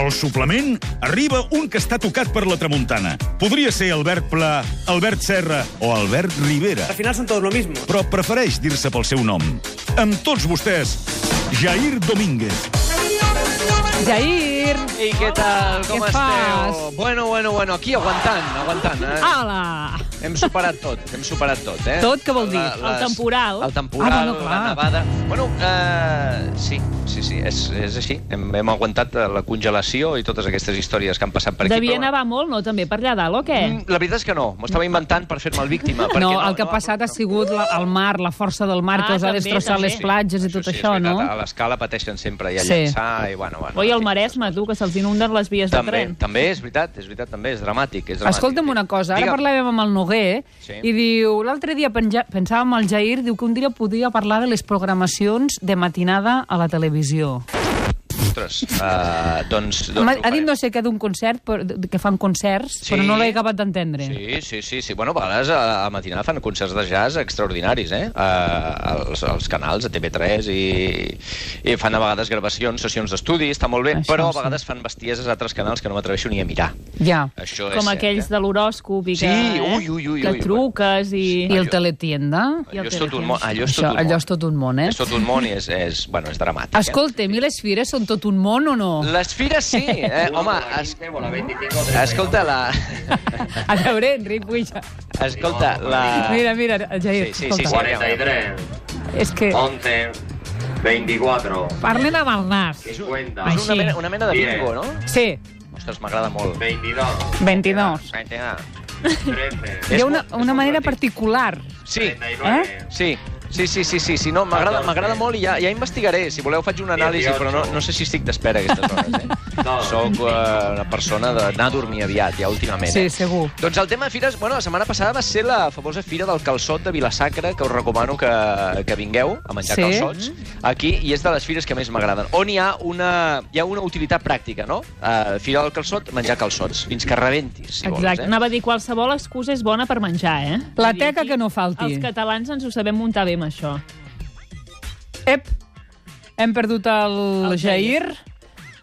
Al suplement arriba un que està tocat per la tramuntana. Podria ser Albert Pla, Albert Serra o Albert Rivera, Al final son todos lo mismo. però prefereix dir-se pel seu nom. Amb tots vostès, Jair Domínguez. Jair! I què tal? Com Què esteu? fas? Bueno, bueno, bueno, aquí aguantant, aguantant. Eh? Ala! Hem superat tot, hem superat tot, eh? Tot, què vol dir? El temporal. El temporal, Ah, bueno, clar. la nevada... Bueno, uh, sí, sí, sí, és, és així. Hem, hem aguantat eh, la congelació i totes aquestes històries que han passat per aquí. Devia però- nevar molt, no, també, per allà dalt, o què? Mm, La veritat és que no, m'ho estava inventant per fer-me el víctima. perquè No, el que ha passat ha sigut la, el mar, la força del mar Ah, que us ha destrossat també. les platges i tot sí, és això, no? A l'escala pateixen sempre i a Sí. llançar i bueno, bueno. Oi, el. Maresme, tu, que se'ls inunden les vies de També, tren. també és veritat, és veritat, també és dramàtic. És dramàtic Escolta'm una cosa, ara Digue'm. parlàvem amb el Noguer Sí. i diu, l'altre dia penja, pensàvem al Jair, diu que un dia podia parlar de les programacions de matinada a la televisió. Ostres, uh, doncs... doncs ho ha dit no sé què d'un concert, però- que fan concerts, Sí. però no l'he acabat d'entendre. Sí, sí, sí, sí. Bueno, a vegades a, a matinada fan concerts de jazz extraordinaris, eh? Uh, als, als canals, a TV3, i, i fan a vegades gravacions, sessions d'estudi, està molt bé, Això però a sí. vegades fan bestieses a altres canals que no m'atreveixo ni a mirar. Ja. Això és Com cert, aquells eh? de l'horòscop i que, Sí, eh, ui, ui, ui, que ui. truques i... I el teletienda? Allò és tot un món. Allò és tot un món. és eh? És tot un món i és, és, bueno, és dramàtic. Escolta'm, i les fires són tot un món o no? Eh? Les fires sí, eh? Home, es... escolta, la... A veure, Enric, puja. Escolta, la... Mira, mira, el Jair, Sí, sí, sí, sí. 43, És que 11, 24, parlen amb el nas. 50, És una mena, una mena de bingo, no? Sí, Ostres, m'agrada molt. 22, 22. Vinga. 13, Hi ha una, una manera particular. Sí, 39, sí. Sí, sí, sí, sí, sí. No, m'agrada m'agrada molt i ja, ja investigaré. Si voleu faig una anàlisi, però no, no sé si estic d'espera a aquestes hores, eh? No. Soc uh, una persona d'anar a dormir aviat, ja, últimament. Sí, eh? segur. Doncs el tema de fires, bueno, la setmana passada va ser la famosa fira del calçot de Vilasacra, que us recomano que, que vingueu a menjar Sí. calçots aquí, i és de les fires que més m'agraden. On hi ha una, hi ha una utilitat pràctica, no? Uh, fira del calçot, menjar calçots, fins que rebentis, si Exacte. vols, eh? Anava a dir, qualsevol excusa és bona per menjar, eh? La teca que no falti. Els catalans ens ho sabem muntar bé això. Ep, hem perdut el, El Jair.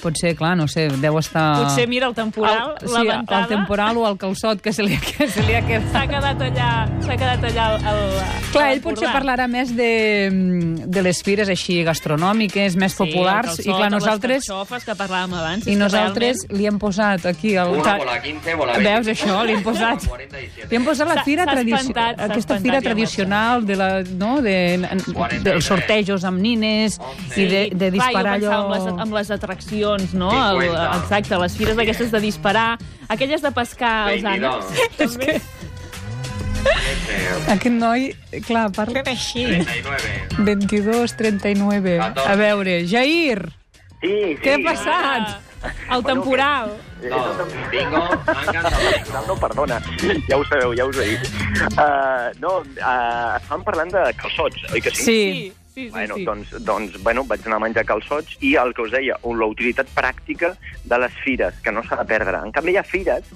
Potser, clar, no sé, deu estar... Potser mira el temporal, el, la sí, ventada... el temporal o el calçot que se li, que se li ha quedat. S'ha quedat allà, s'ha quedat allà el, el, Clar, el ell potser parlarà més de, de les fires així gastronòmiques, més populars, sí, i clar, les nosaltres... carxofes que parlàvem abans. I nosaltres li hem posat aquí el... Una bola 15, bola 20. Veus això? Li hem posat... 47. Li hem posat la fira tradicional, aquesta fira tradicional de la, no, de, dels sortejos amb nines i de, de disparar Clar, allò... amb les, amb les atraccions, no? El, 50. exacte, les fires d'aquestes de disparar, aquelles de pescar els 22. ànecs. És que 13, aquest noi, clar, parla així. 39. 22, 39. A veure, Jair, Sí, sí. què ha passat? El temporal. No, bingo, m'encanta el bingo. No, perdona, ja ho sabeu, ja us he dit. Uh, no, uh, estàvem parlant de calçots, oi que sí? Sí. Sí, sí, sí. Bueno, sí. doncs, doncs bueno, vaig anar a menjar calçots i el que us deia, la utilitat pràctica de les fires, que no s'ha de perdre. En canvi, hi ha fires,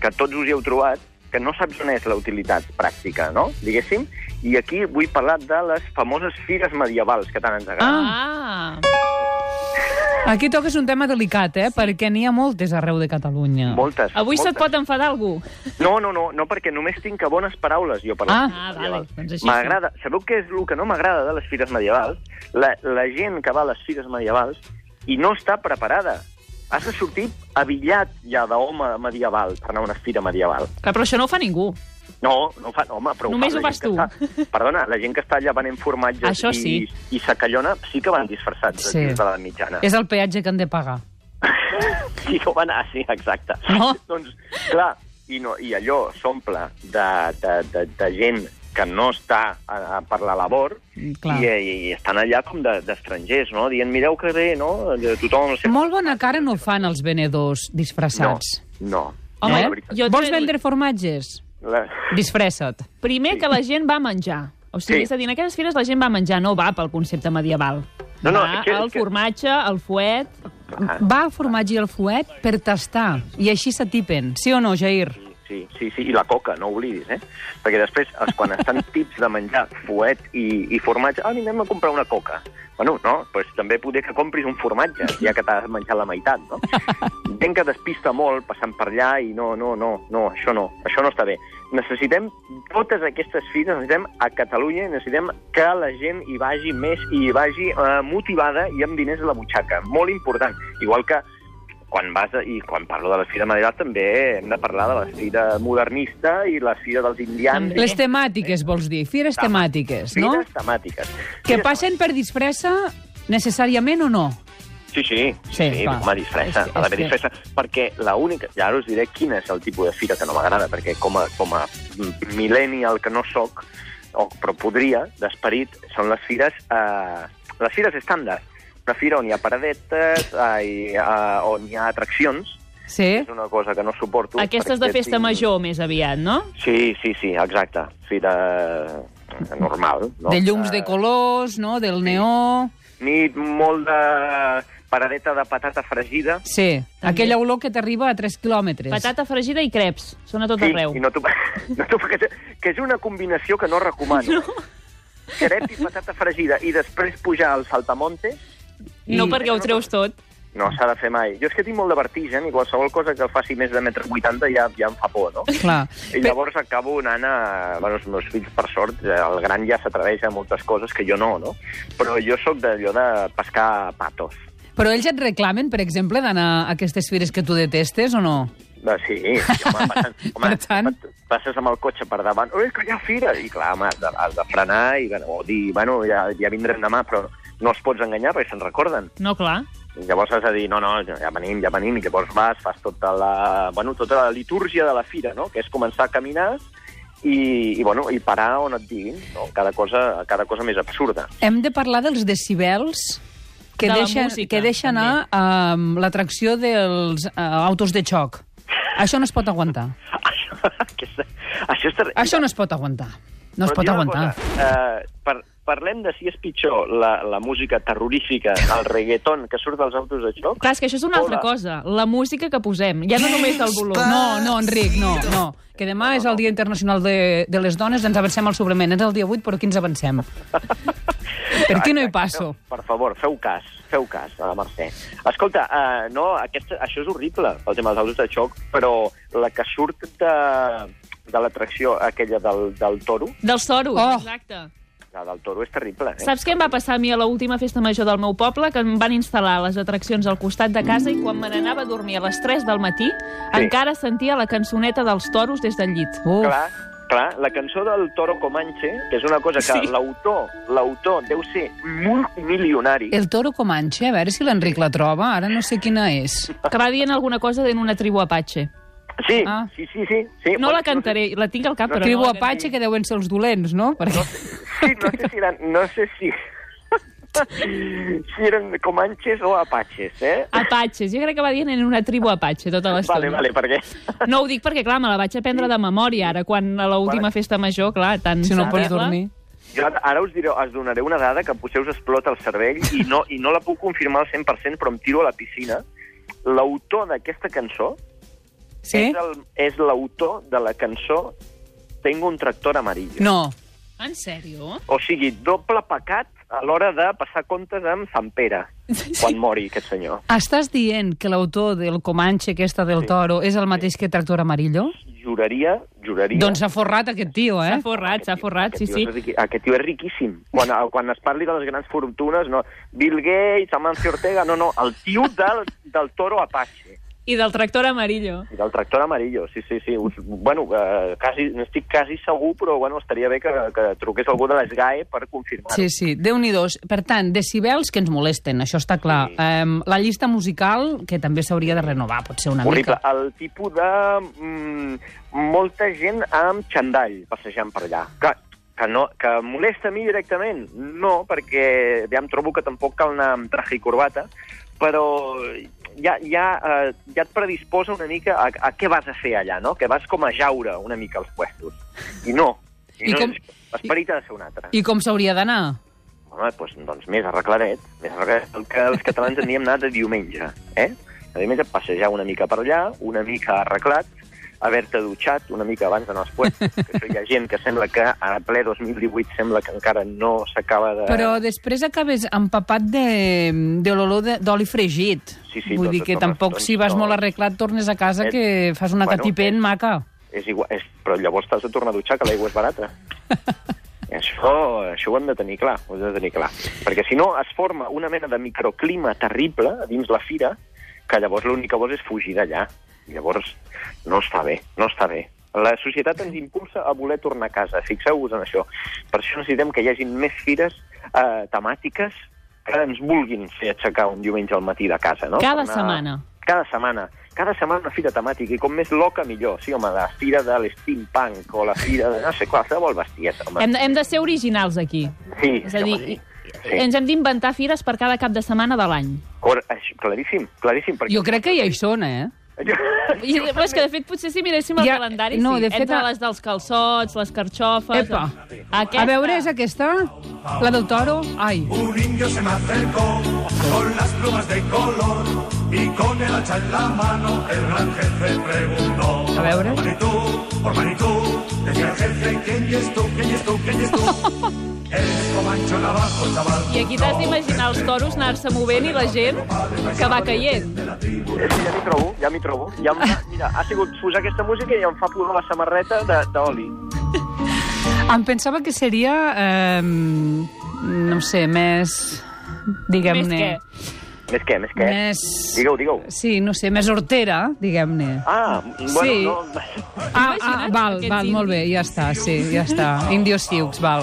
que tots us hi heu trobat, que no saps on és la utilitat pràctica, no? Diguéssim. I aquí vull parlar de les famoses fires medievals, que tant ens agraden. Ah, Aquí toques un tema delicat, eh? Perquè n'hi ha moltes arreu de Catalunya. Moltes. avui se't moltes. pot enfadar algú. No, no, no, no, perquè només tinc bones paraules jo per les Ah. fires Ah, vale, doncs M'agrada. Sabeu què és el que no m'agrada de les fires medievals? La, la gent que va a les fires medievals i no està preparada. Has de sortir avillat ja d'home medieval per anar a una fira medieval. Clar, però això no ho fa ningú. No, no ho fa, home, però Només ho fas que Està, perdona, la gent que està allà venent formatges Això i, sí. i sacallona sí que van disfressats Sí. de la mitjana. És el peatge que han de pagar. Sí ho van anar, sí, exacte. No? Doncs, clar, i, no, i allò s'omple de, de, de, de gent que no està a, a per la labor Clar. i, i, i estan allà com de- d'estrangers, no? Dient, mireu que bé, no? De tothom... seu- Molt bona cara no fan els venedors No, disfressats. no. Home, no, Eh? jo- Vols vendre formatges? La... Disfressa't. Primer que la gent va menjar. O sigui, Sí. és a dir, en aquelles fires la gent va menjar, no va pel concepte medieval. No, no, va és que- el que- formatge, el fuet... Va a formatge i el fuet per tastar, i així s'atipen. Sí o no, Jair? Sí, Sí, sí, i la coca, no oblidis, eh? Perquè després, els, quan estan tips de menjar fuet i, i formatge, ah, anem a comprar una coca. Bueno, no, doncs també poder que compris un formatge, ja que t'has menjat la meitat, no? Gent que despista molt passant per allà i no, no, no, no, això no, això no està bé. Necessitem totes aquestes fires, necessitem a Catalunya, necessitem que la gent hi vagi més i hi vagi eh, motivada i amb diners a la butxaca. Molt important. Igual que quan vas a, i quan parlo de la Fira Medieval també hem de parlar de la Fira Modernista i la Fira dels Indians. Les temàtiques, vols dir, fires temàtiques, no? Fires temàtiques. Que Fires passen per disfressa necessàriament o no? Sí, sí, sí, Sí, sí a disfressa, És ha d'haver disfressa, perquè la única, ja ara us diré quin és el tipus de fira que no m'agrada, perquè com a, com a millennial que no sóc, o, però podria, d'esperit, són les fires, eh, les fires estàndard. Una fira on hi ha paradetes, eh, eh, on hi ha atraccions, Sí? és una cosa que no suporto. Aquestes de festa tinc- major, més aviat, no? Sí, sí, sí, exacte. Fira normal. No? De llums de colors, no? Del neó... Nit molt de paradeta de patata fregida. Sí, aquella olor que t'arriba a 3 quilòmetres. Patata fregida i creps. Són a tot Sí, arreu. i no. No que, és- que és una combinació que no recomano. No. Crep i patata fregida i després pujar al saltamonte, No I- perquè ho treus tot. no s'ha de fer mai. Jo és que tinc molt de vertigen i qualsevol cosa que faci més de metre 80 ja, ja em fa por, no? Clar. I llavors acabo anant a... Bueno, els meus fills, per sort, el gran ja s'atreveix a moltes coses que jo no, no? Però jo sóc d'allò de pescar patos. Però ells et reclamen, per exemple, d'anar a aquestes fires que tu detestes o no? Va, sí, home, passen, home, Per tant- passes amb el cotxe per davant, ui, que hi ha fira! I clar, home, has de, has de frenar i bueno, o dir, bueno, ja, ja vindrem demà, però no els pots enganyar perquè se'n recorden. No, clar. Llavors has de dir, no, no, ja venim, ja venim, i llavors vas, fas tota la, bueno, tota la litúrgia de la fira, no?, que és començar a caminar i, i, bueno, i parar on et diguin, no? cada, cosa, cada cosa més absurda. Hem de parlar dels decibels que, De deixa, música, que deixa anar um, l'atracció dels uh, autos de xoc. Això no es pot aguantar. Això, aquesta, això, és Això no es pot aguantar. No es Però pot diré una aguantar. Cosa, eh, par parlem de si és pitjor la, la música terrorífica, el reggaeton que surt dels autos de xoc. Clar, és que això és una altra Hola. cosa. La música que posem, ja no només el volum. No, no, Enric, no, no. Que demà és el Dia Internacional de, de les Dones, ens avancem al suplement. És el dia 8, però aquí ens avancem. per aquí no hi passo. Per favor, feu cas, feu cas a la Mercè. Escolta, uh, no, aquesta, això és horrible, el tema dels autos de xoc, però la que surt de, de l'atracció aquella del, del toro, Dels toros, Oh. exacte. La del toro és terrible, eh? Saps què em va passar a mi a l'última festa major del meu poble? Que em van instal·lar les atraccions al costat de casa i quan me n'anava a dormir a les 3 del matí Sí. encara sentia la cançoneta dels toros des del llit. Uf. Clar, clar, la cançó del Toro Comanche, que és una cosa que Sí. l'autor l'autor deu ser multimilionari. El toro Comanche, a veure si l'Enric la troba. Ara no sé quina és. Que va dient alguna cosa d'en una tribu apatxe. Sí, Ah. sí, sí, sí. sí No la cantaré, la tinc al cap, però Tribu no Apache, que deuen ser els dolents, no? Perquè... Sí, no sé si eren, no sé si... si eren comanches o apaches, eh? Apatxes, jo crec que va dient en una tribu apatxe tota l'estona. Vale, vale, perquè... No ho dic perquè, clar, me la vaig aprendre de memòria ara, quan a l'última festa major, clar, tant Si no pots dormir. Jo ara- us, diré, us donaré una dada que potser us explota el cervell i no, i no la puc confirmar al 100%, però em tiro a la piscina. L'autor d'aquesta cançó Sí? és l'autor de la cançó Tengo un tractor amarillo. No. En sèrio? O sigui, doble pecat a l'hora de passar comptes amb Sant Pere, quan mori aquest senyor. Estàs dient que l'autor del Comanche, aquesta del Sí. toro, és el mateix que Tractor Amarillo? Juraria, juraria... Doncs s'ha forrat aquest tio, eh? S'ha forrat, s'ha forrat, sí, Aquest sí. Aquest tio és riquíssim. Quan, quan es parli de les grans fortunes, no, Bill Gates, Amancio Ortega, no, no, el tio del, del toro Apache I del tractor amarillo. i del tractor amarillo, sí, sí, sí. Us, bueno, eh, quasi, n'estic quasi segur, però bueno, estaria bé que, que truqués algú de l'ESGAE per confirmar-ho. Sí, sí, déu nhi Per tant, decibels que ens molesten, això està clar. Sí. Um, la llista musical, que també s'hauria de renovar, pot ser una Horrible. mica. El tipus de... Mm, molta gent amb xandall passejant per allà. Que, que, no, que molesta a mi directament? No, perquè ja em trobo que tampoc cal anar amb traje i corbata, però ja, ja, eh, ja et predisposa una mica a, a què vas a fer allà, no? Que vas com a jaure una mica als puestos. I no. I no com- L'esperit ha de ser un altre. I com s'hauria d'anar? Home, doncs, doncs més arregladet. Més arregladet. El que els catalans en diem anar de diumenge. Eh? De diumenge passejar una mica per allà, una mica arreglat, haver-te dutxat una mica abans d'anar als puestos. que això hi ha gent que sembla que a ple 2018 sembla que encara no s'acaba de... Però després acabes empapat de, de l'olor d'oli fregit. Sí, sí, Vull doncs, dir que doncs, tampoc si vas molt arreglat tornes a casa Eh, que fas una bueno, catipent eh, maca. És igual, és, però llavors t'has de tornar a dutxar, que l'aigua és barata. això, això ho hem de tenir clar, ho hem de tenir clar. Perquè si no es forma una mena de microclima terrible dins la fira, que llavors l'únic que vols és fugir d'allà. Llavors no està bé, no està bé. La societat ens impulsa a voler tornar a casa, fixeu-vos en això. Per això necessitem que hi hagin més fires eh, temàtiques que ens vulguin fer aixecar un diumenge al matí de casa, no? Cada Per setmana. Cada setmana. Cada setmana una fira temàtica, i com més loca, millor. Sí, home, la fira de l'steampunk, o la fira de... no sé, qualsevol bestiesa, home. Hem, hem de ser originals aquí. Sí, És a sí, dir, home, sí. sí. ens hem d'inventar fires per cada cap de setmana de l'any. Això, claríssim, claríssim. Perquè... Jo crec que ja hi són, eh? I, però és que, de fet, potser si miréssim el Ja- calendari, no, sí. de fet, Entre a- les dels calçots, les carxofes... Epa. Aquesta. A veure, és aquesta? La del toro? Ai. Un indio se me acercó con las plumas de color y con el hacha en la mano el gran jefe preguntó. A veure. Por Manitú, por Manitú, decía el jefe, ¿quién es tú, quién es tú, quién es tú? Eres chaval. I aquí t'has d'imaginar els toros anar-se movent i la gent que va caient. És que ja m'hi trobo, ja m'hi trobo. Ja em mira, ha sigut posar aquesta música i em fa posar la samarreta de- d'oli. Em pensava que seria, eh, no ho sé, més... Diguem-ne... Més què? Més què, més què? Més... Digueu, digueu. Sí, no sé, més hortera, diguem-ne. Ah, bueno, Sí. no... Ah, ah, val, aquests val, molt bé, ja està, sí, ja està. Indios Siux, val.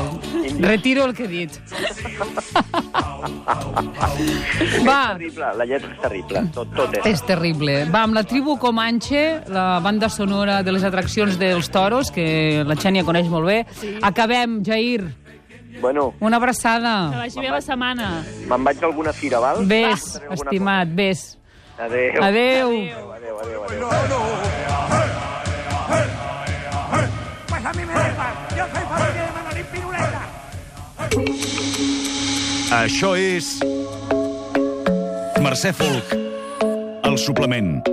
Retiro el que he dit. Va, Terrible, la lletra és terrible, tot, tot és. és terrible. Va, amb la tribu Comanche, la banda sonora de les atraccions dels toros, que la Xènia coneix molt bé. Acabem, Jair. Bueno, Que Una abraçada. vagi bé la setmana. me'n vaig a alguna fira, val? Ves, alguna estimat, ves. cosa. Adéu. Adéu. Adéu, adéu, adéu. Pues a mí me da igual, yo soy familia de Manolín Piruleta. Això és... Mercè Folk, el suplement.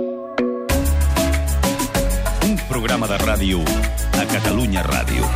Un programa de ràdio a Catalunya Ràdio.